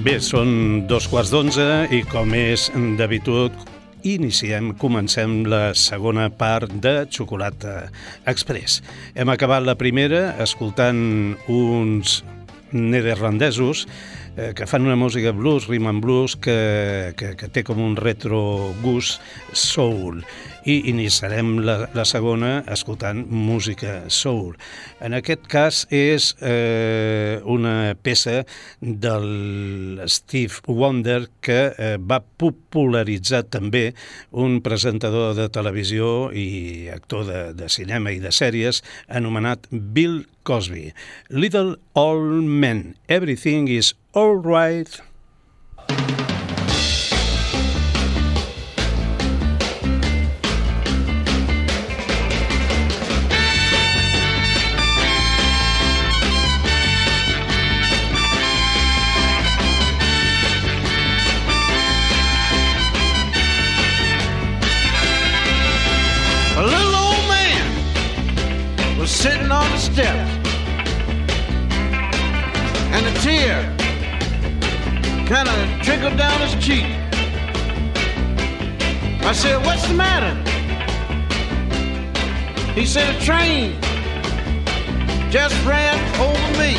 Bé, són dos quarts d'onze i com és d'habitud iniciem, comencem la segona part de Xocolata Express. Hem acabat la primera escoltant uns nederlandesos eh, que fan una música blues, rhythm and blues, que, que, que té com un retro gust soul i iniciarem la, la segona escoltant música soul. En aquest cas és eh, una peça del Steve Wonder que eh, va popularitzar també un presentador de televisió i actor de, de cinema i de sèries anomenat Bill Cosby. Little Old Man, Everything is All Right. step down his cheek. I said, What's the matter? He said, A train just ran over me.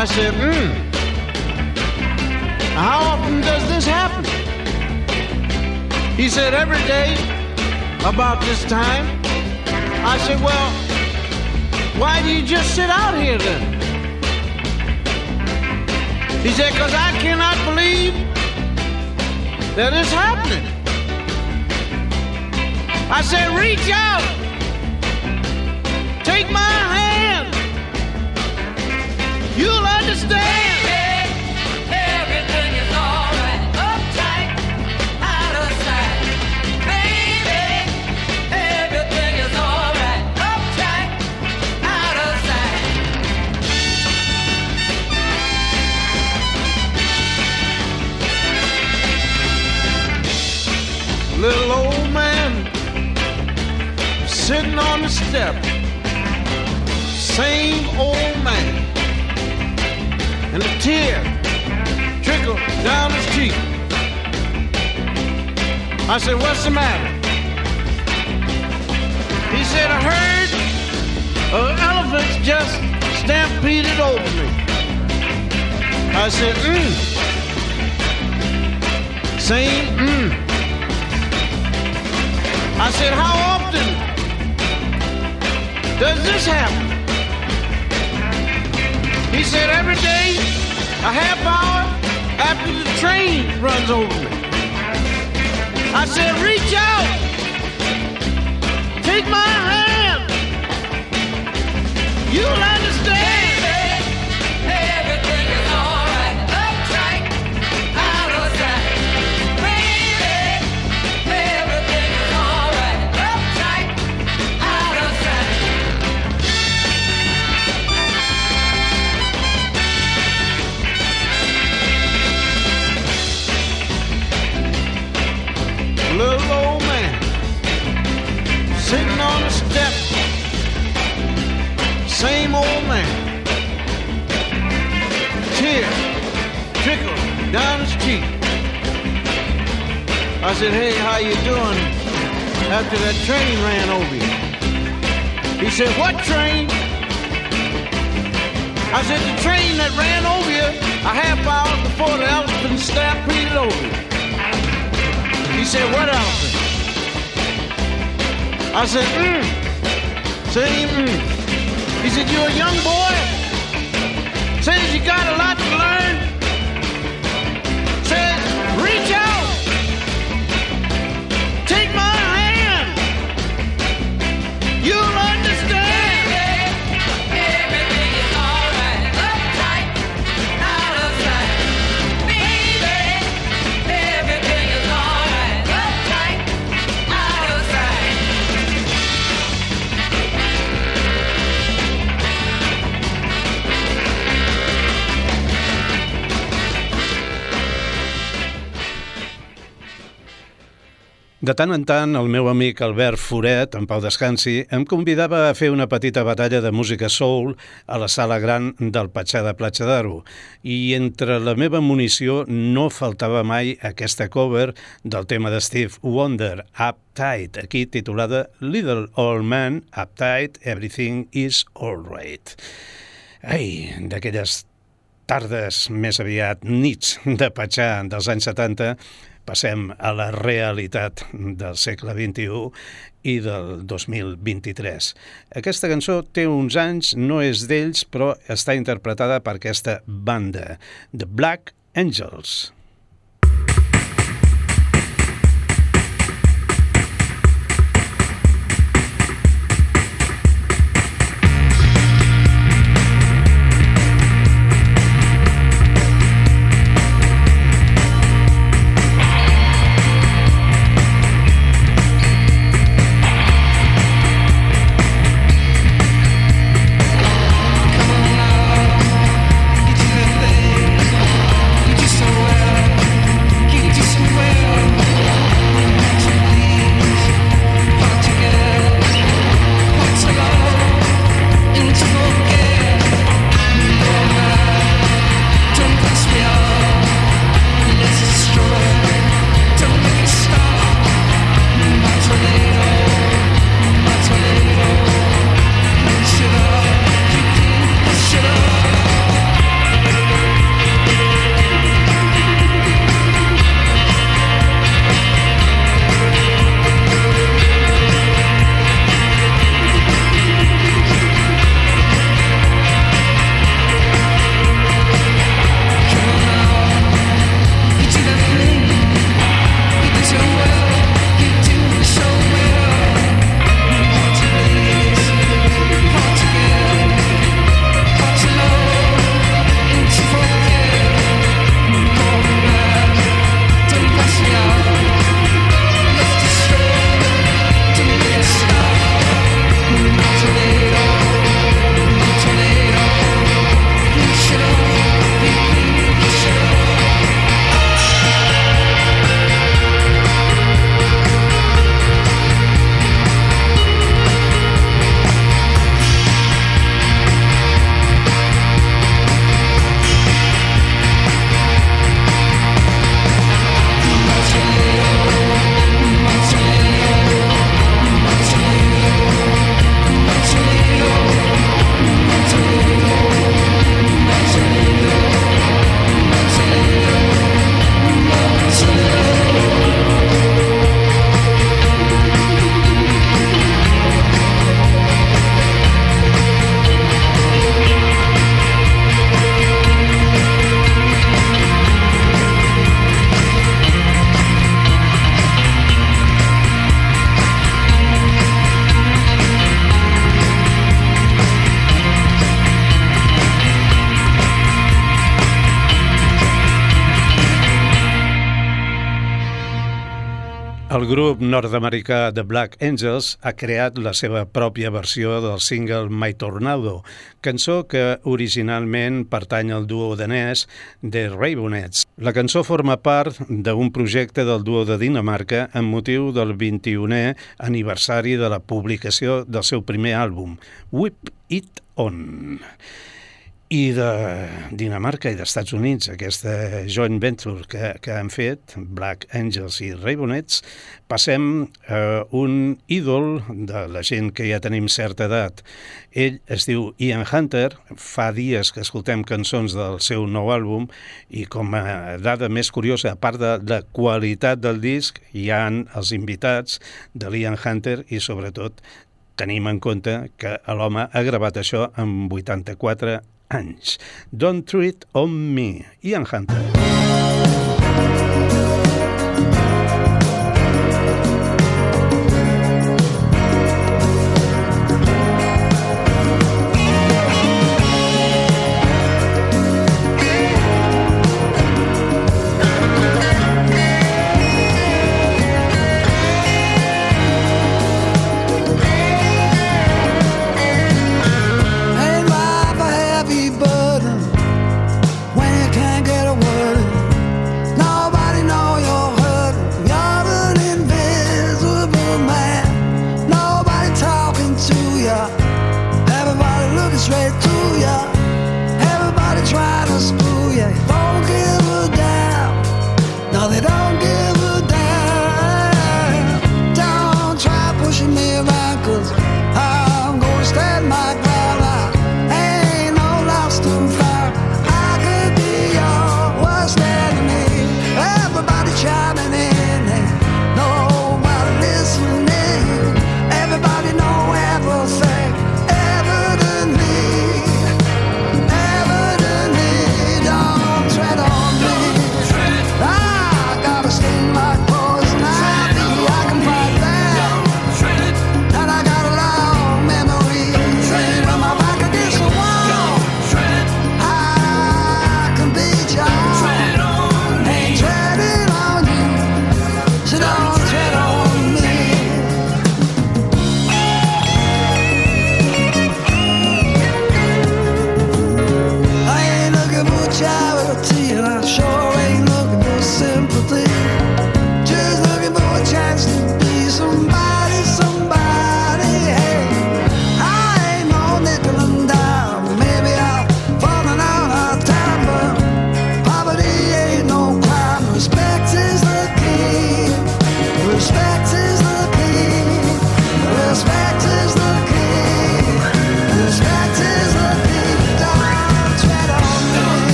I said, Hmm. How often does this happen? He said, Every day about this time. I said, Well, why do you just sit out here then? He said, Because I cannot believe that it's happening. I said, Reach out, take my hand, you'll understand. Step. Same old man. And a tear trickled down his cheek. I said, What's the matter? He said, A herd of elephants just stampeded over me. I said, Mmm. Same, mmm. I said, How does this happen? He said, Every day, a half hour after the train runs over me. I said, Reach out, take my hand, you'll understand. I said, hey, how you doing after that train ran over you? He said, what train? I said, the train that ran over you a half hour before the elephant stampeded over you. He said, what elephant? I said, mm. Same, mm. He said, You're a young boy. Says you got a lot to learn. De tant en tant, el meu amic Albert Foret, en Pau Descansi, em convidava a fer una petita batalla de música soul a la sala gran del Patxà de Platja d'Aro. I entre la meva munició no faltava mai aquesta cover del tema de Steve Wonder, Uptight, aquí titulada Little Old Man, Uptight, Everything is Alright. Ai, d'aquelles tardes, més aviat nits de Patxà dels anys 70, Passem a la realitat del segle XXI i del 2023. Aquesta cançó té uns anys, no és d'ells, però està interpretada per aquesta banda, The Black Angels. Nord-americà The Black Angels ha creat la seva pròpia versió del single My Tornado, cançó que originalment pertany al duo danès The Ravenets. La cançó forma part d'un projecte del duo de Dinamarca amb motiu del 21è aniversari de la publicació del seu primer àlbum, Whip It On i de Dinamarca i d'Estats Units, aquesta joint venture que, que han fet, Black Angels i Ravenets, passem a un ídol de la gent que ja tenim certa edat. Ell es diu Ian Hunter, fa dies que escoltem cançons del seu nou àlbum i com a dada més curiosa, a part de la qualitat del disc, hi han els invitats de l'Ian Hunter i sobretot tenim en compte que l'home ha gravat això amb 84 anys. Don't Treat On Me, Ian Hunter.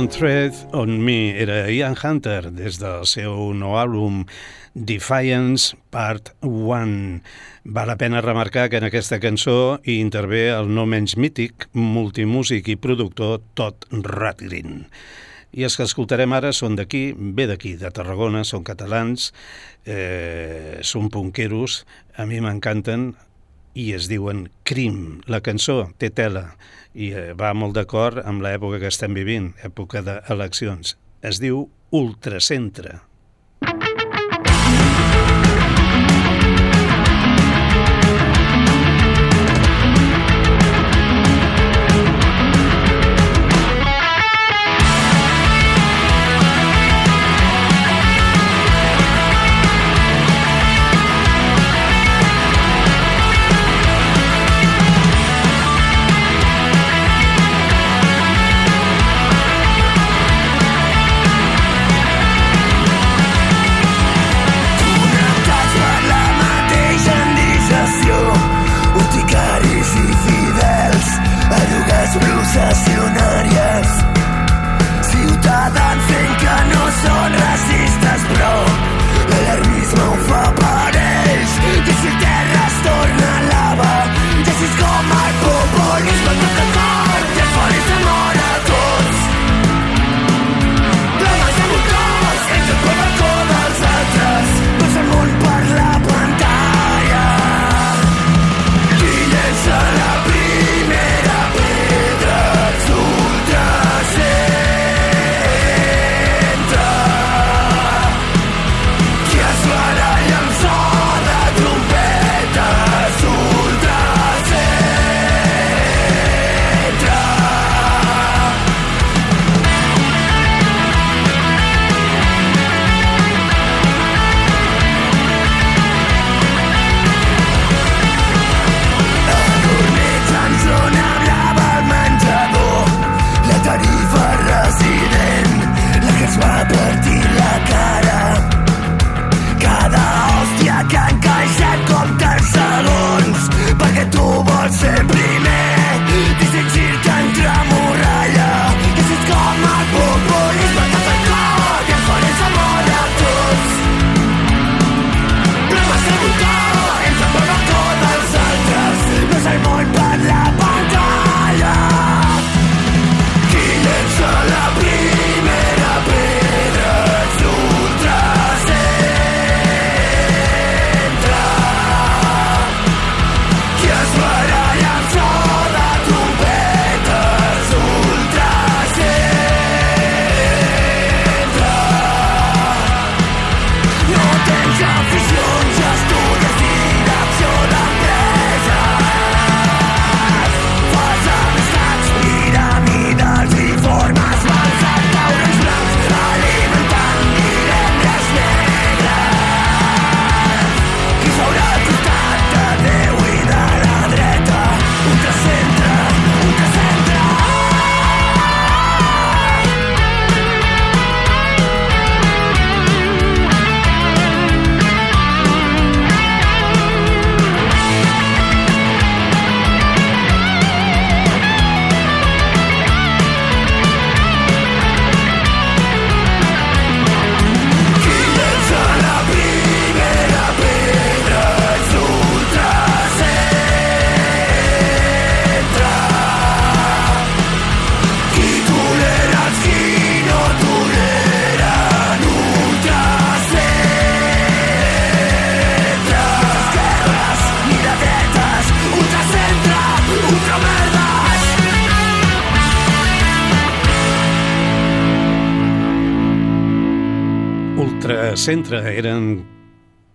Don't Tread on Me era Ian Hunter des del seu nou àlbum Defiance Part 1. Val la pena remarcar que en aquesta cançó hi intervé el no menys mític, multimúsic i productor Todd Ratgrin. I els que escoltarem ara són d'aquí, ve d'aquí, de Tarragona, són catalans, eh, són punqueros, a mi m'encanten, i es diuen Crim. La cançó té tela i eh, va molt d'acord amb l'època que estem vivint, època d'eleccions. Es diu Ultracentre. Centre eren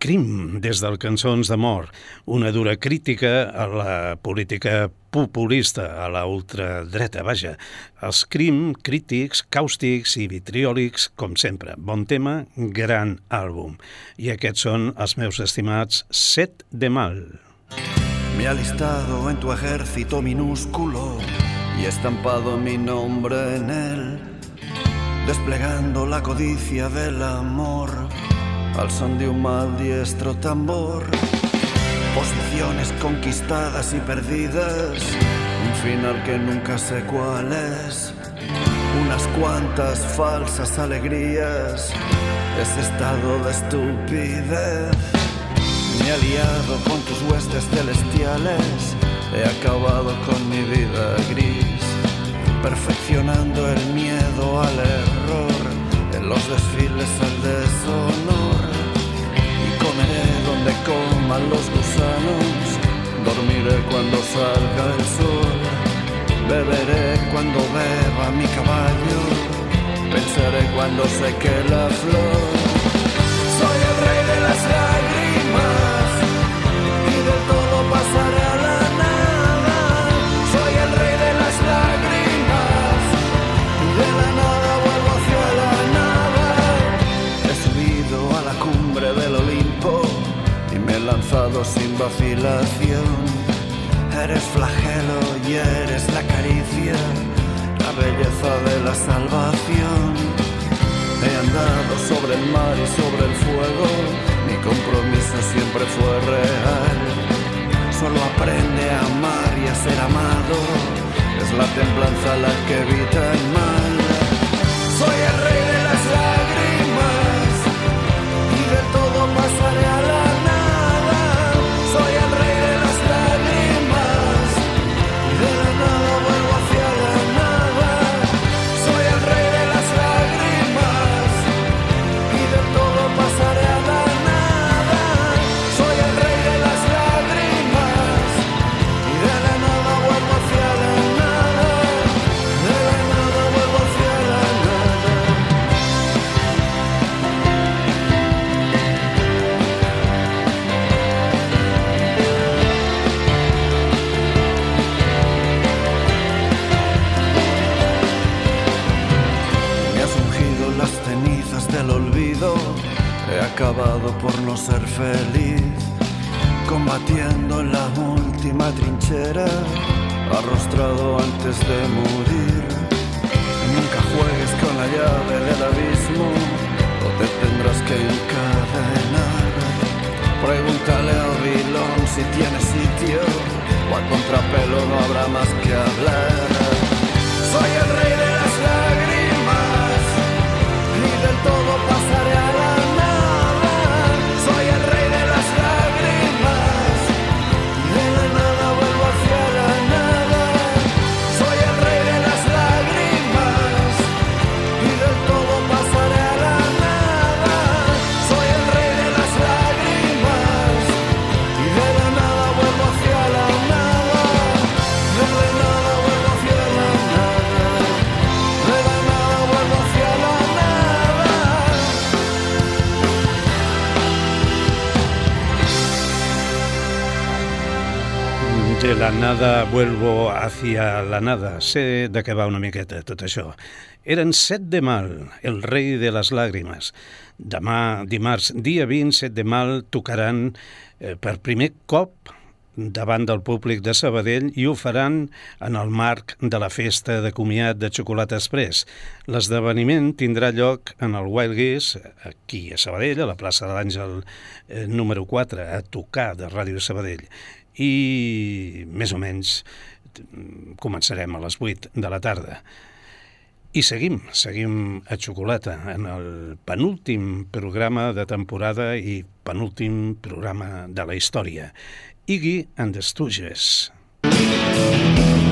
Crim, des del Cançons de Mort, una dura crítica a la política populista, a la ultradreta, vaja. Els crim crítics, càustics i vitriòlics, com sempre. Bon tema, gran àlbum. I aquests són els meus estimats Set de Mal. Me he alistado en tu ejército minúsculo y estampado mi nombre en él desplegando la codicia del amor al son de un maldiestro tambor. Posiciones conquistadas y perdidas, un final que nunca sé cuál es. Unas cuantas falsas alegrías, ese estado de estupidez. Me he aliado con tus huestes celestiales, he acabado con mi vida gris perfeccionando el miedo al error, en los desfiles al deshonor. Y comeré donde coman los gusanos, dormiré cuando salga el sol, beberé cuando beba mi caballo, pensaré cuando seque la flor. nada vuelvo hacia la nada. Sé de què va una miqueta tot això. Eren set de mal, el rei de les làgrimes. Demà, dimarts, dia 27 de mal, tocaran eh, per primer cop davant del públic de Sabadell i ho faran en el marc de la festa de comiat de Xocolata Express. L'esdeveniment tindrà lloc en el Wild Geese, aquí a Sabadell, a la plaça de l'Àngel eh, número 4, a tocar de Ràdio Sabadell i més o menys començarem a les 8 de la tarda. I seguim, seguim a xocolata en el penúltim programa de temporada i penúltim programa de la història. Iggy and the Stooges. Música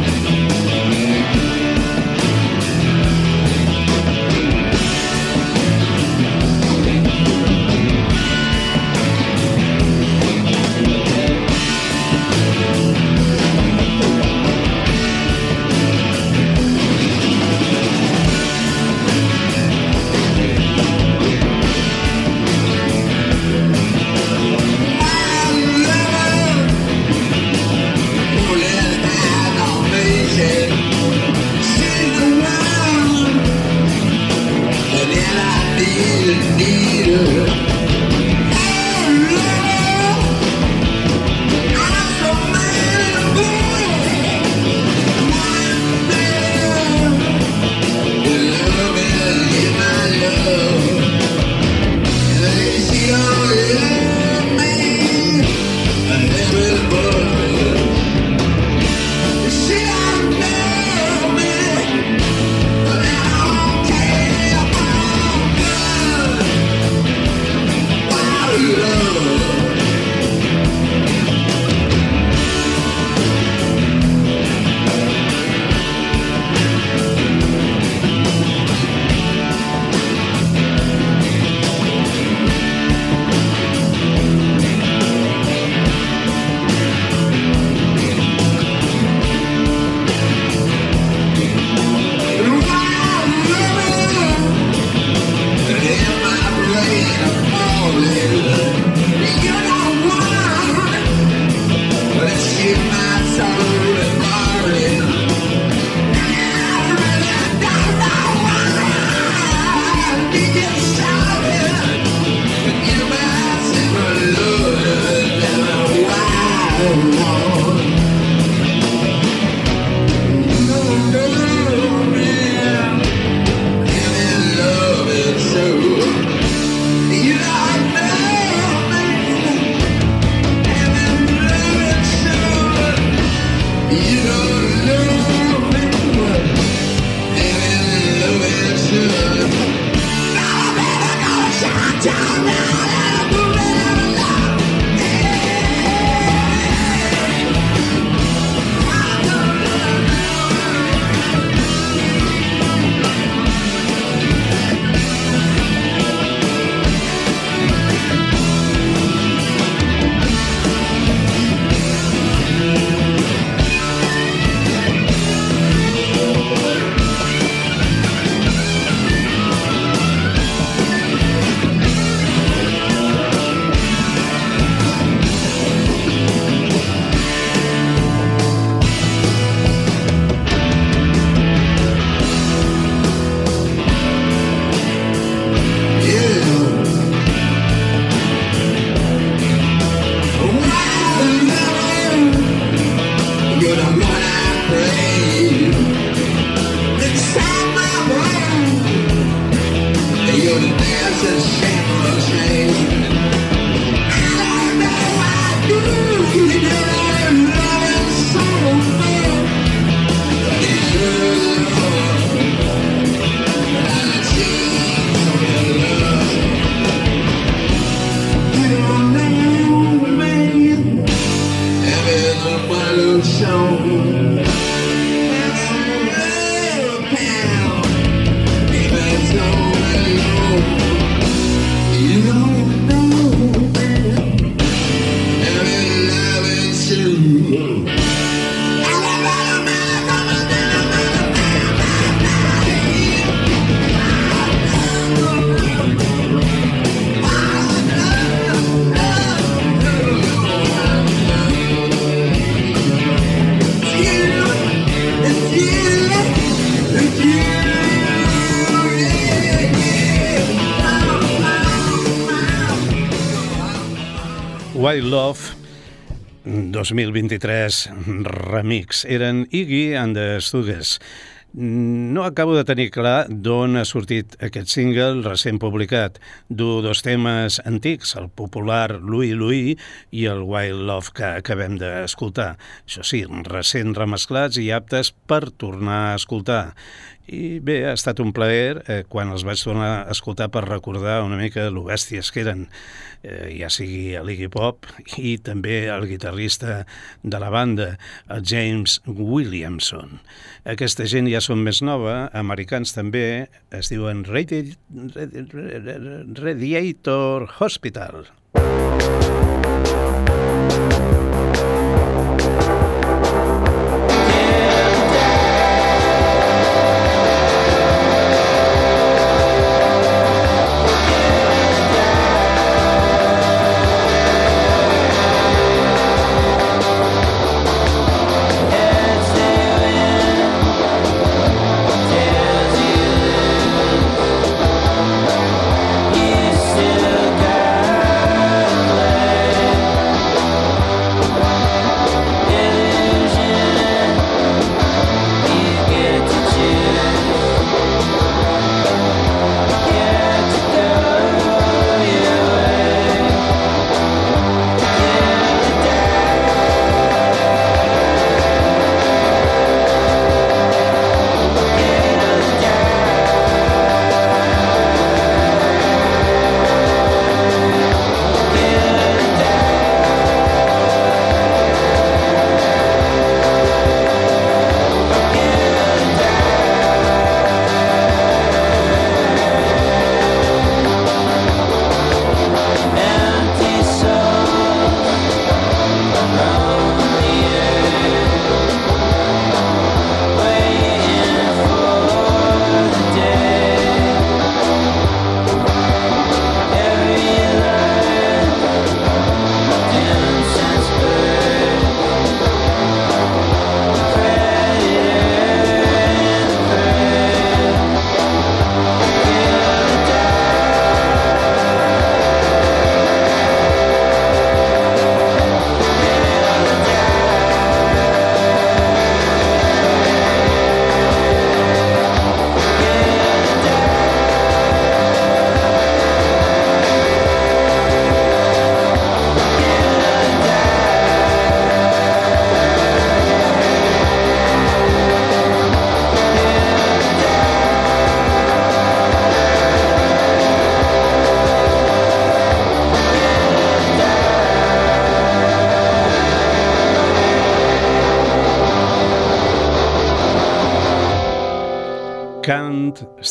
Wild Love 2023 remix. Eren Iggy and the Stooges. No acabo de tenir clar d'on ha sortit aquest single recent publicat. Du dos temes antics, el popular Louis Louis i el Wild Love que acabem d'escoltar. Això sí, recent remesclats i aptes per tornar a escoltar. I bé, ha estat un plaer eh, quan els vaig tornar a escoltar per recordar una mica lo bèsties que eren, eh, ja sigui l'Iggy Pop i també el guitarrista de la banda, el James Williamson. Aquesta gent ja són més nova, americans també, es diuen Radi Radiator Hospital.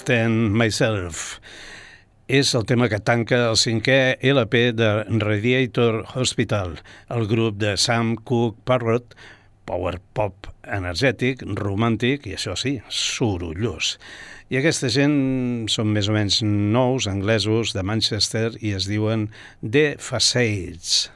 Can't Stand Myself. És el tema que tanca el cinquè LP de Radiator Hospital, el grup de Sam Cooke Parrot, power pop energètic, romàntic i això sí, sorollós. I aquesta gent són més o menys nous, anglesos, de Manchester, i es diuen The Facades.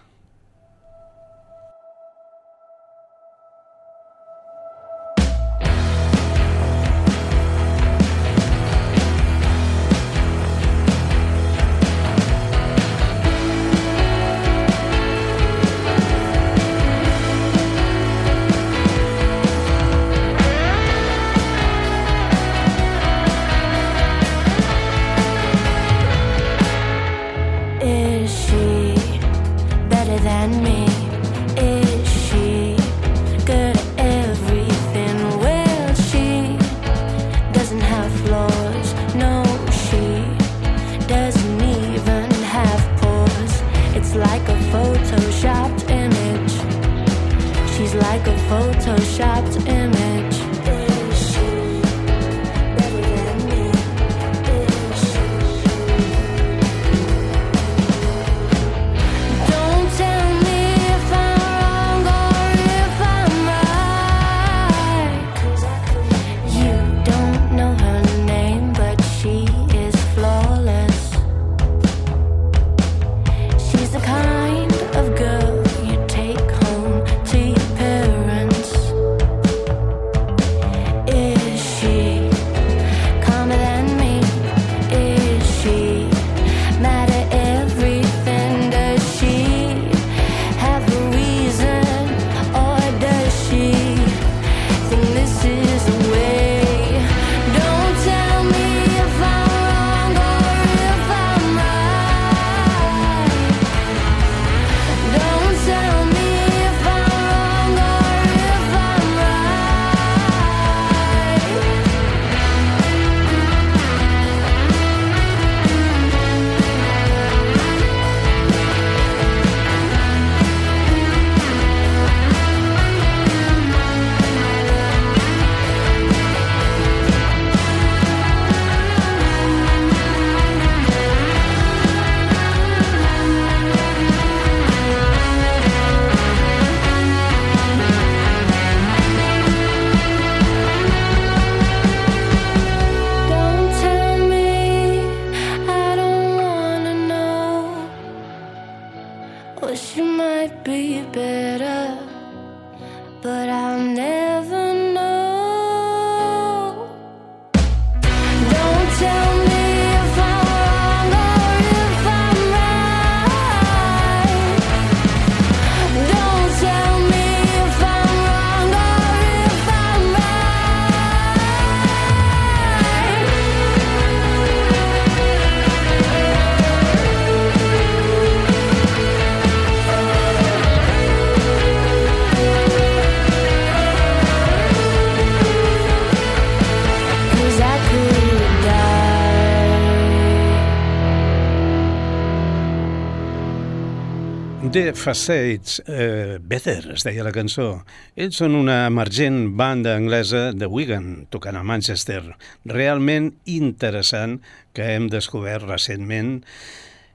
Facades, eh, Better, es deia la cançó. Ells són una emergent banda anglesa de Wigan, tocant a Manchester. Realment interessant que hem descobert recentment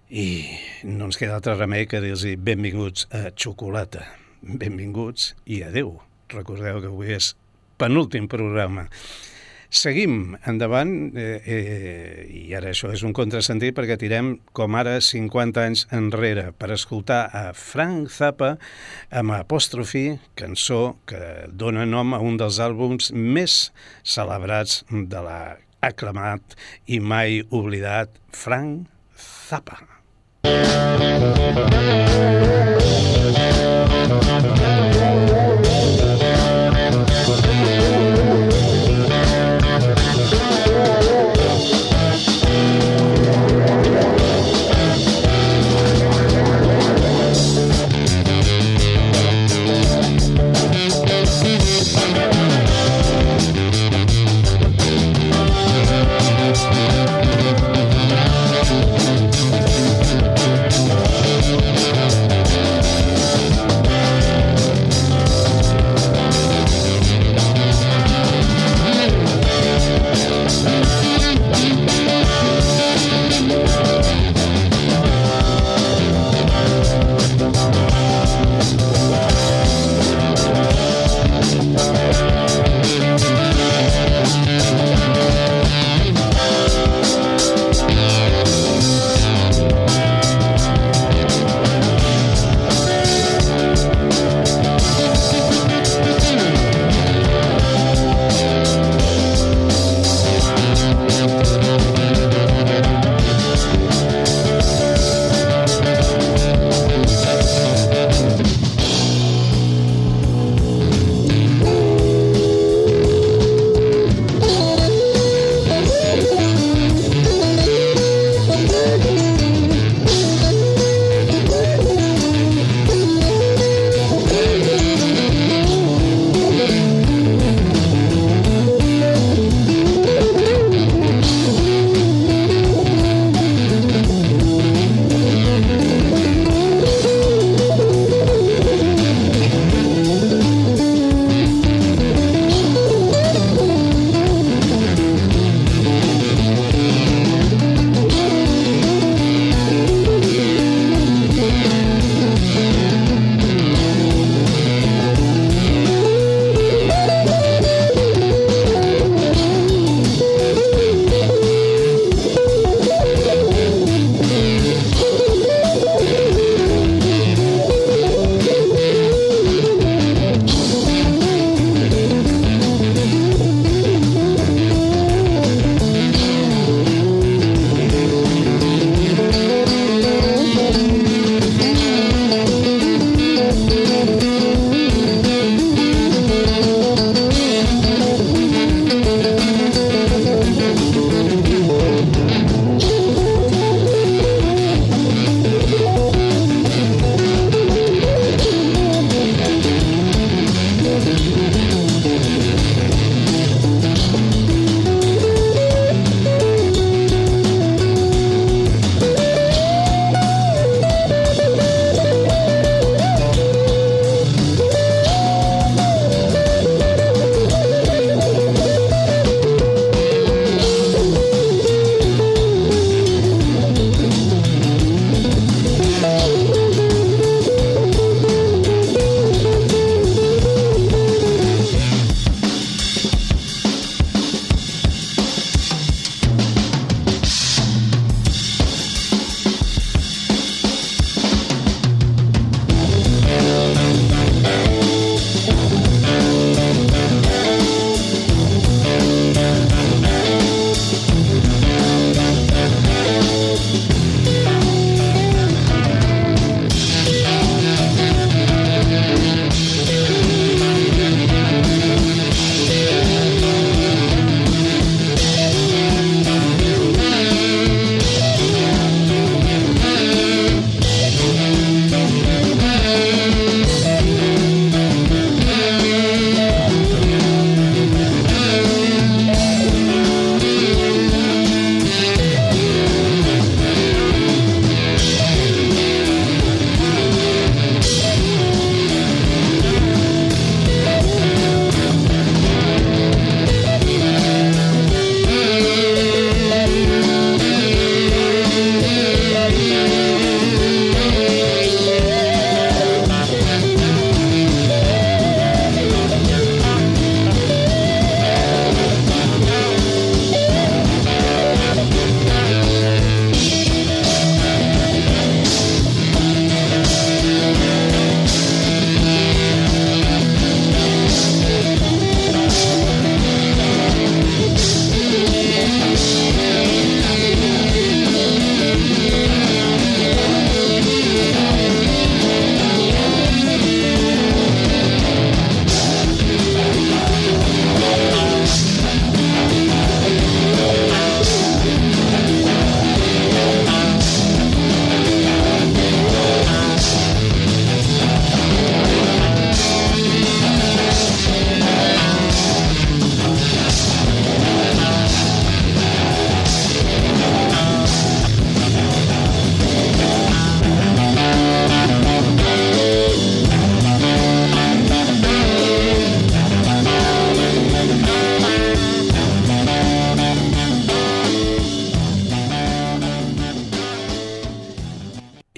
i no ens queda altre remei que dir-los benvinguts a Xocolata. Benvinguts i adeu. Recordeu que avui és penúltim programa. Seguim endavant, eh, eh, i ara això és un contrasentit perquè tirem com ara 50 anys enrere per escoltar a Frank Zappa amb apòstrofi, cançó que dona nom a un dels àlbums més celebrats de la aclamat i mai oblidat Frank Zappa.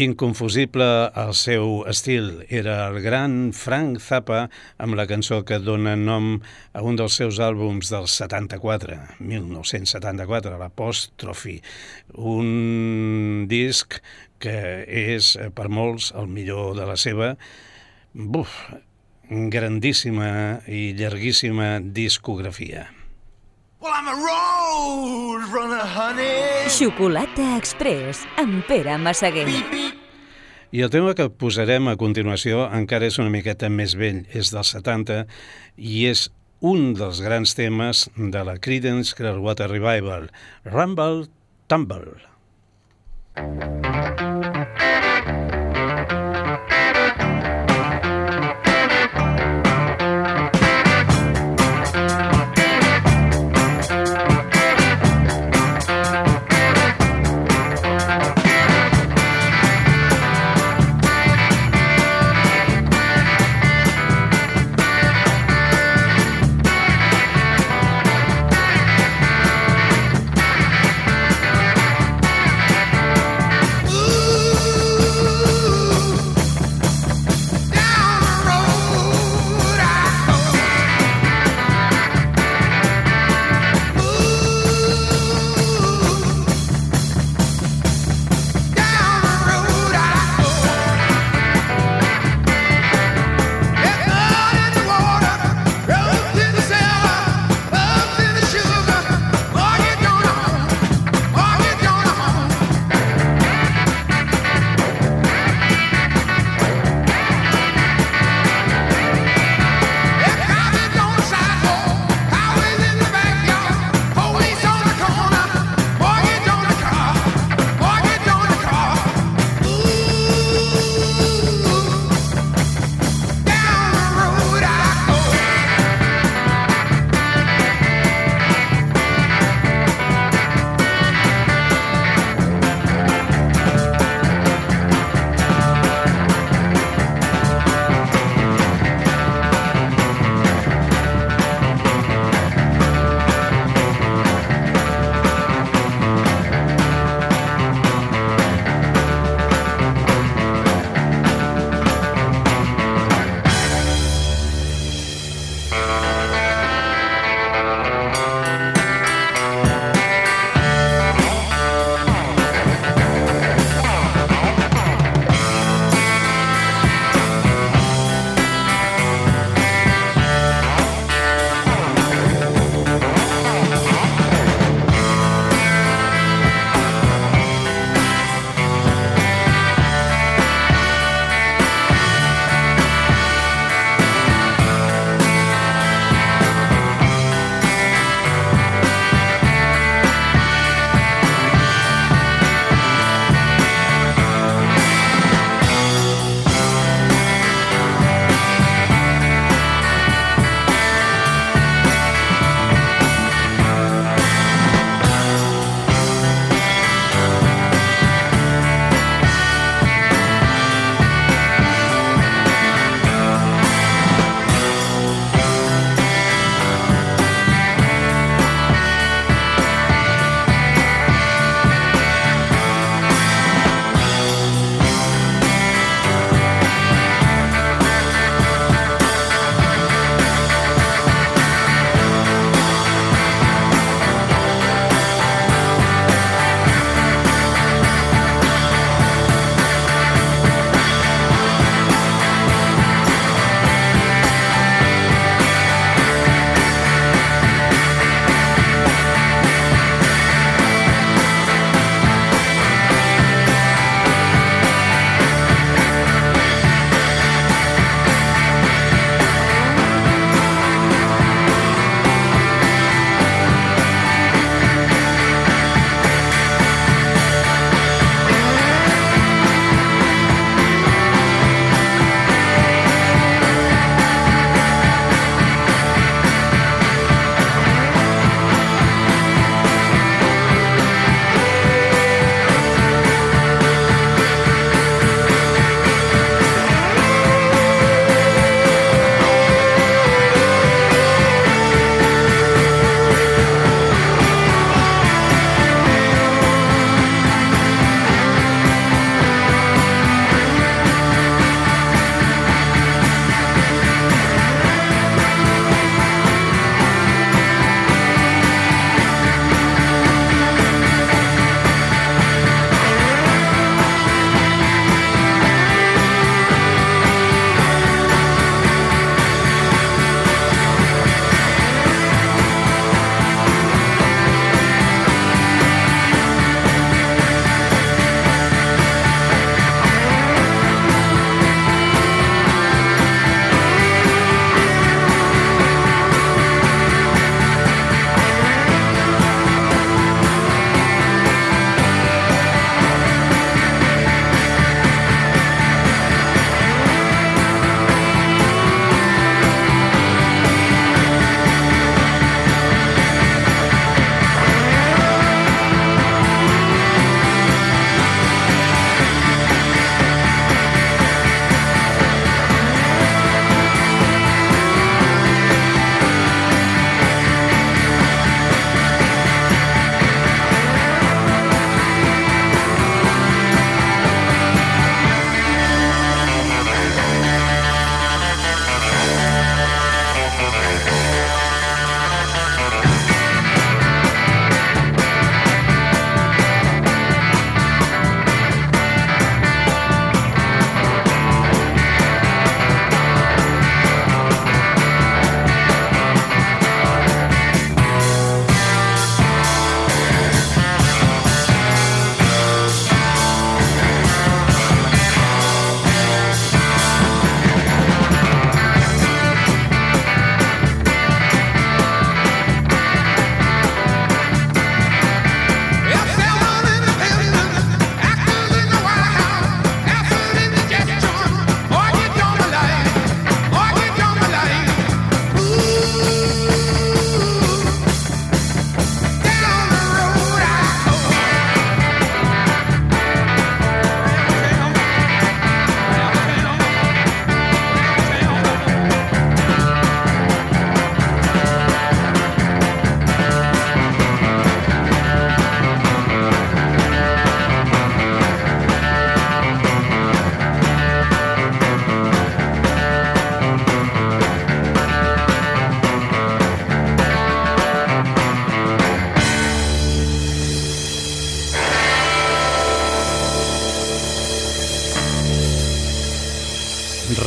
Inconfusible el seu estil era el gran Frank Zappa amb la cançó que dona nom a un dels seus àlbums del 74, 1974, l'Apòstrofi, un disc que és per molts el millor de la seva buf, grandíssima i llarguíssima discografia. Well, I'm a road runner, honey. Xocolata Express amb Pere Massaguer. I el tema que posarem a continuació encara és una miqueta més vell, és del 70 i és un dels grans temes de la Creedence Clearwater Revival, Rumble Tumble. Rumble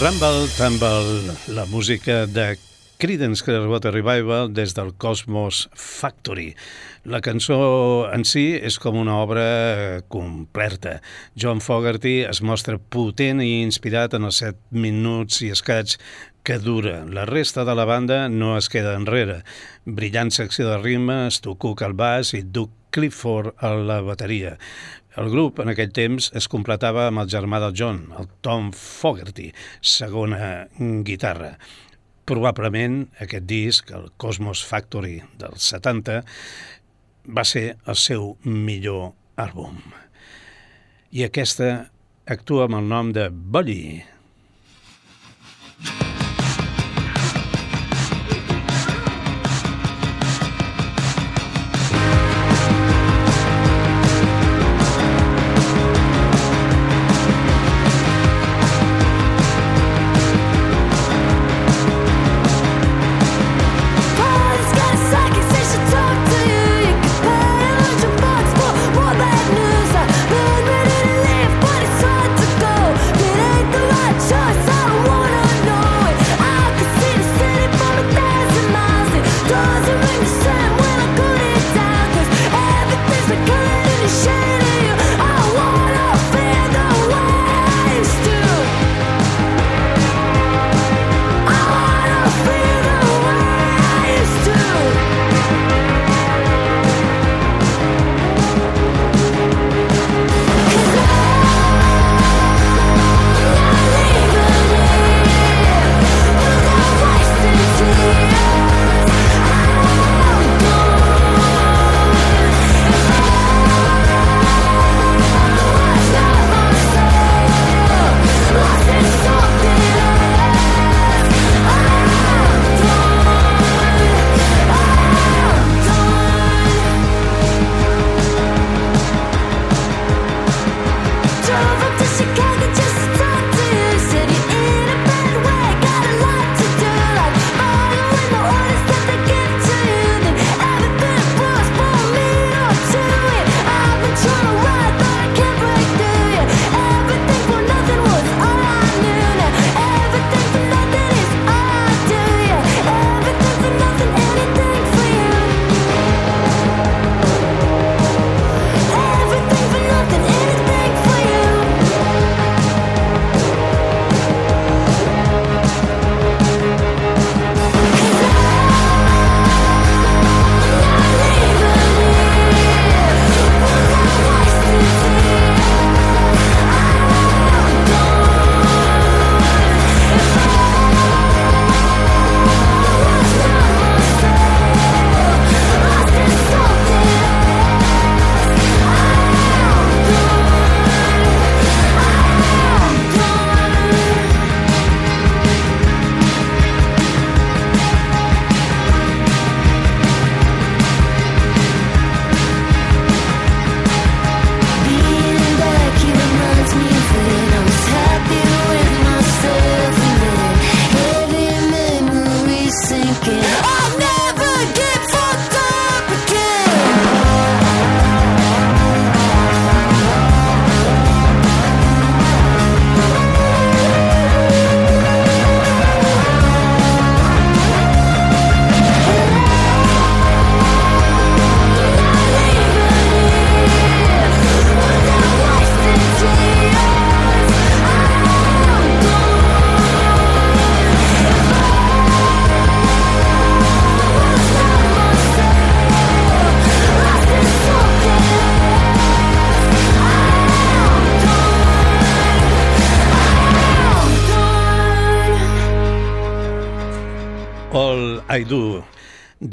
Rumble Tumble, la música de Creedence Clearwater Revival des del Cosmos Factory. La cançó en si és com una obra completa. John Fogerty es mostra potent i inspirat en els set minuts i escaig que dura. La resta de la banda no es queda enrere. Brillant secció de ritme, Stu Cook al baix i Duke Clifford a la bateria. El grup, en aquell temps, es completava amb el germà del John, el Tom Fogerty, segona guitarra. Probablement aquest disc, el Cosmos Factory del 70, va ser el seu millor àlbum. I aquesta actua amb el nom de Bully, I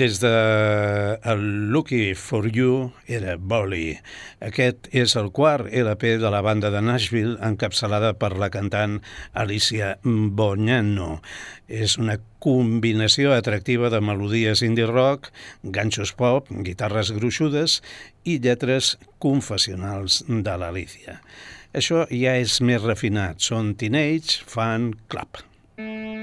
Des de el Lucky for You era Bolly. Aquest és el quart LP de la banda de Nashville encapçalada per la cantant Alicia Bognano. És una combinació atractiva de melodies indie rock, ganxos pop, guitarres gruixudes i lletres confessionals de l'Alicia. Això ja és més refinat, són Teenage Fan Club. star.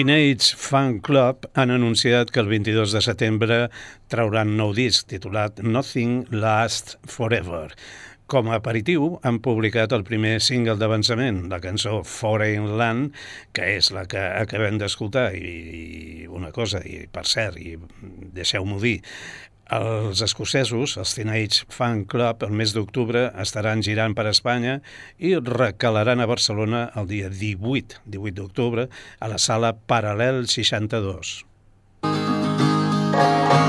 Teenage Fan Club han anunciat que el 22 de setembre trauran nou disc titulat Nothing Lasts Forever. Com a aperitiu, han publicat el primer single d'avançament, la cançó Foreign Land, que és la que acabem d'escoltar. I, I una cosa, i per cert, i deixeu-m'ho dir, els escocesos, els Teenage Fan Club, el mes d'octubre estaran girant per Espanya i recalaran a Barcelona el dia 18, 18 d'octubre, a la sala Paral·lel 62. You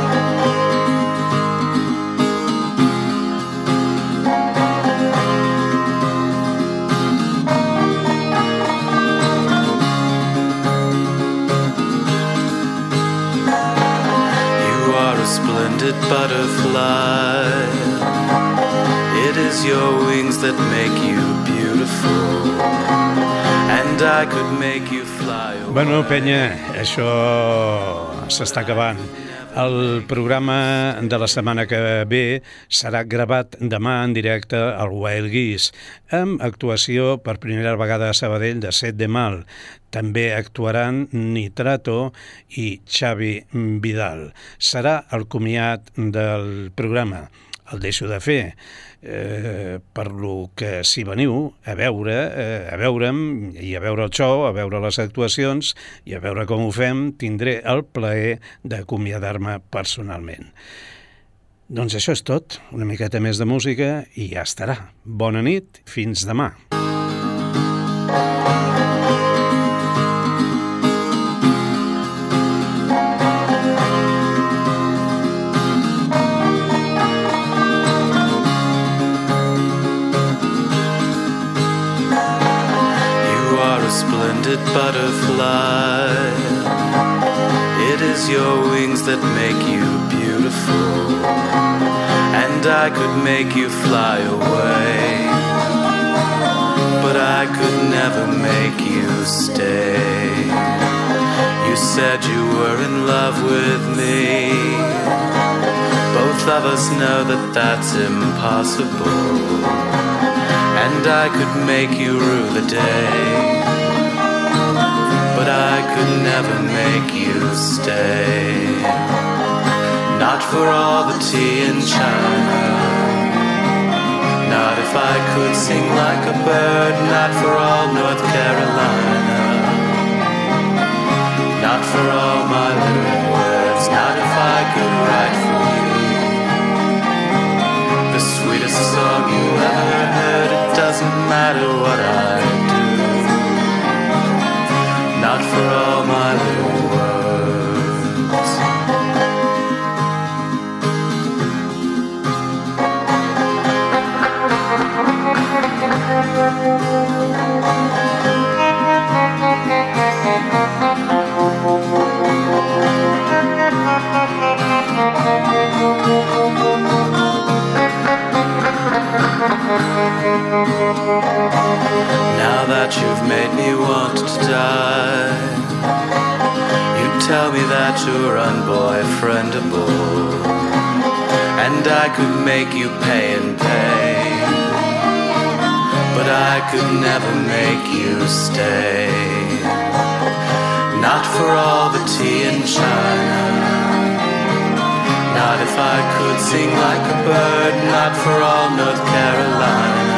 butterfly. It is your wings that make you beautiful. And I could make you fly away. Bueno, penya, això s'està acabant. El programa de la setmana que ve serà gravat demà en directe al Wild Geese, amb actuació per primera vegada a Sabadell de Set de Mal. També actuaran Nitrato i Xavi Vidal. Serà el comiat del programa. El deixo de fer eh, per lo que si veniu a veure, eh, a veure'm i a veure el show, a veure les actuacions i a veure com ho fem, tindré el plaer d'acomiadar-me personalment. Doncs això és tot, una miqueta més de música i ja estarà. Bona nit, fins demà. You splendid butterfly. It is your wings that make you beautiful. And I could make you fly away. But I could never make you stay. You said you were in love with me. Both of us know that that's impossible and I could make you rue the day. But I could never make you stay. Not for all the tea in China. Not if I could sing like a bird, not for all North Carolina. Not for all my lyric words, not if I could write for you. The sweetest song you ever heard, it doesn't matter what I do. Now that you've made me want to die, tell me that you're unboyfriendable, and I could make you pay and pay, but I could never make you stay. Not for all the tea in China. Not if I could sing like a bird, not for all North Carolina.